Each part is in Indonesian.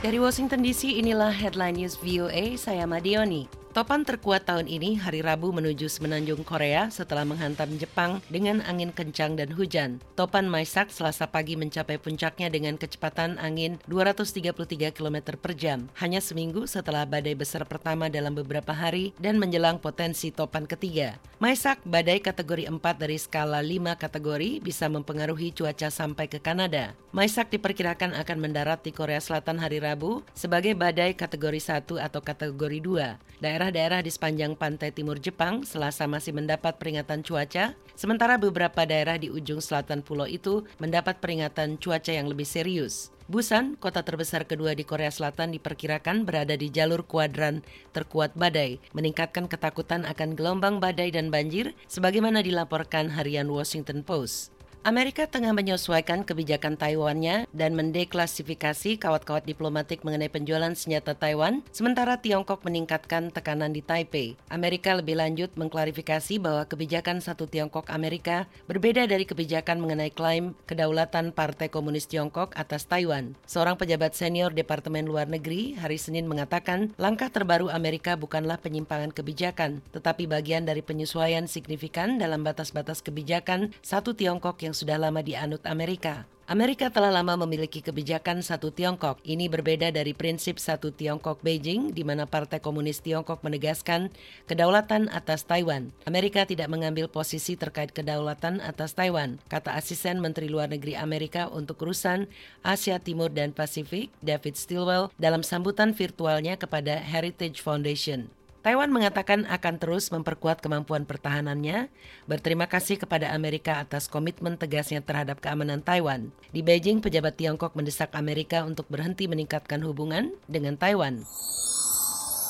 Dari Washington DC, inilah headline news VOA, saya Madioni. Topan terkuat tahun ini hari Rabu menuju semenanjung Korea setelah menghantam Jepang dengan angin kencang dan hujan. Topan Maisak selasa pagi mencapai puncaknya dengan kecepatan angin 233 km per jam, hanya seminggu setelah badai besar pertama dalam beberapa hari dan menjelang potensi topan ketiga. Maisak, badai kategori 4 dari skala 5 kategori, bisa mempengaruhi cuaca sampai ke Kanada. Maisak diperkirakan akan mendarat di Korea Selatan hari Rabu sebagai badai kategori 1 atau kategori 2. Daerah Daerah-daerah di sepanjang pantai timur Jepang selasa masih mendapat peringatan cuaca, sementara beberapa daerah di ujung selatan pulau itu mendapat peringatan cuaca yang lebih serius. Busan, kota terbesar kedua di Korea Selatan diperkirakan berada di jalur kuadran terkuat badai, meningkatkan ketakutan akan gelombang badai dan banjir sebagaimana dilaporkan harian Washington Post. Amerika tengah menyesuaikan kebijakan Taiwannya dan mendeklasifikasi kawat-kawat diplomatik mengenai penjualan senjata Taiwan, sementara Tiongkok meningkatkan tekanan di Taipei. Amerika lebih lanjut mengklarifikasi bahwa kebijakan satu Tiongkok Amerika berbeda dari kebijakan mengenai klaim kedaulatan Partai Komunis Tiongkok atas Taiwan. Seorang pejabat senior Departemen Luar Negeri hari Senin mengatakan langkah terbaru Amerika bukanlah penyimpangan kebijakan, tetapi bagian dari penyesuaian signifikan dalam batas-batas kebijakan satu Tiongkok yang yang sudah lama dianut Amerika. Amerika telah lama memiliki kebijakan satu Tiongkok. Ini berbeda dari prinsip satu Tiongkok Beijing, di mana Partai Komunis Tiongkok menegaskan kedaulatan atas Taiwan. Amerika tidak mengambil posisi terkait kedaulatan atas Taiwan, kata asisten Menteri Luar Negeri Amerika untuk urusan Asia Timur dan Pasifik, David Stilwell, dalam sambutan virtualnya kepada Heritage Foundation. Taiwan mengatakan akan terus memperkuat kemampuan pertahanannya, berterima kasih kepada Amerika atas komitmen tegasnya terhadap keamanan Taiwan. Di Beijing, pejabat Tiongkok mendesak Amerika untuk berhenti meningkatkan hubungan dengan Taiwan.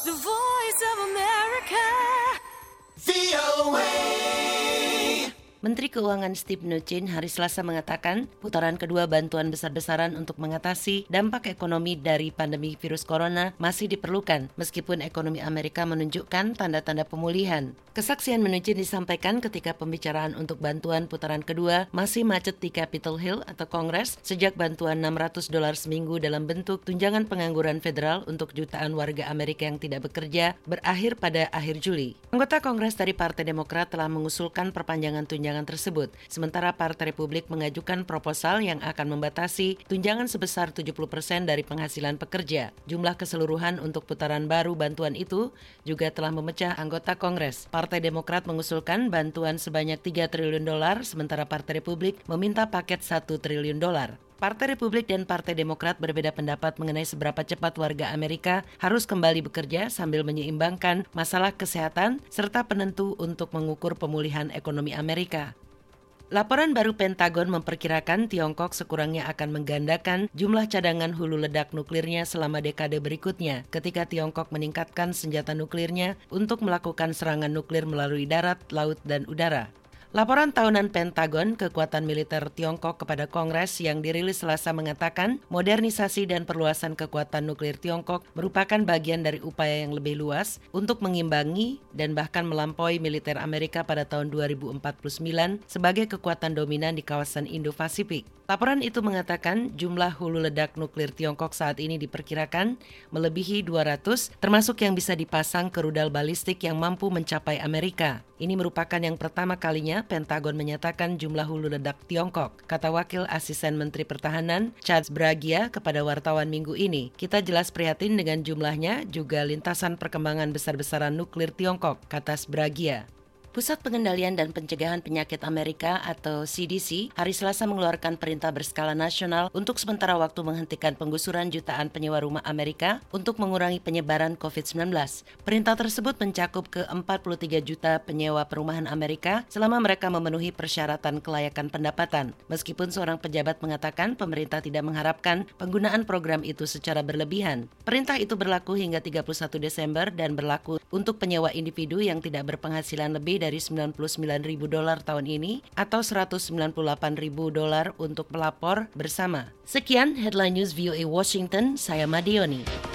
The Voice of America, Menteri Keuangan Steve Mnuchin hari Selasa mengatakan putaran kedua bantuan besar-besaran untuk mengatasi dampak ekonomi dari pandemi virus corona masih diperlukan meskipun ekonomi Amerika menunjukkan tanda-tanda pemulihan. Kesaksian Mnuchin disampaikan ketika pembicaraan untuk bantuan putaran kedua masih macet di Capitol Hill atau Kongres sejak bantuan 600 dolar seminggu dalam bentuk tunjangan pengangguran federal untuk jutaan warga Amerika yang tidak bekerja berakhir pada akhir Juli. Anggota Kongres dari Partai Demokrat telah mengusulkan perpanjangan tunjangan tunjangan tersebut. Sementara Partai Republik mengajukan proposal yang akan membatasi tunjangan sebesar 70% dari penghasilan pekerja. Jumlah keseluruhan untuk putaran baru bantuan itu juga telah memecah anggota Kongres. Partai Demokrat mengusulkan bantuan sebanyak 3 triliun dolar, sementara Partai Republik meminta paket 1 triliun dolar. Partai Republik dan Partai Demokrat berbeda pendapat mengenai seberapa cepat warga Amerika harus kembali bekerja sambil menyeimbangkan masalah kesehatan serta penentu untuk mengukur pemulihan ekonomi Amerika. Laporan baru Pentagon memperkirakan Tiongkok sekurangnya akan menggandakan jumlah cadangan hulu ledak nuklirnya selama dekade berikutnya ketika Tiongkok meningkatkan senjata nuklirnya untuk melakukan serangan nuklir melalui darat, laut, dan udara. Laporan tahunan Pentagon kekuatan militer Tiongkok kepada Kongres yang dirilis Selasa mengatakan modernisasi dan perluasan kekuatan nuklir Tiongkok merupakan bagian dari upaya yang lebih luas untuk mengimbangi dan bahkan melampaui militer Amerika pada tahun 2049 sebagai kekuatan dominan di kawasan Indo-Pasifik. Laporan itu mengatakan jumlah hulu ledak nuklir Tiongkok saat ini diperkirakan melebihi 200 termasuk yang bisa dipasang ke rudal balistik yang mampu mencapai Amerika. Ini merupakan yang pertama kalinya Pentagon menyatakan jumlah hulu ledak Tiongkok, kata Wakil Asisten Menteri Pertahanan Charles Bragia kepada wartawan minggu ini. Kita jelas prihatin dengan jumlahnya juga lintasan perkembangan besar-besaran nuklir Tiongkok, kata Bragia. Pusat Pengendalian dan Pencegahan Penyakit Amerika atau CDC hari Selasa mengeluarkan perintah berskala nasional untuk sementara waktu menghentikan penggusuran jutaan penyewa rumah Amerika untuk mengurangi penyebaran COVID-19. Perintah tersebut mencakup ke 43 juta penyewa perumahan Amerika selama mereka memenuhi persyaratan kelayakan pendapatan. Meskipun seorang pejabat mengatakan pemerintah tidak mengharapkan penggunaan program itu secara berlebihan. Perintah itu berlaku hingga 31 Desember dan berlaku untuk penyewa individu yang tidak berpenghasilan lebih dari 99 ribu dolar tahun ini atau 198 ribu dolar untuk pelapor bersama. Sekian headline news VOA Washington, saya Madioni.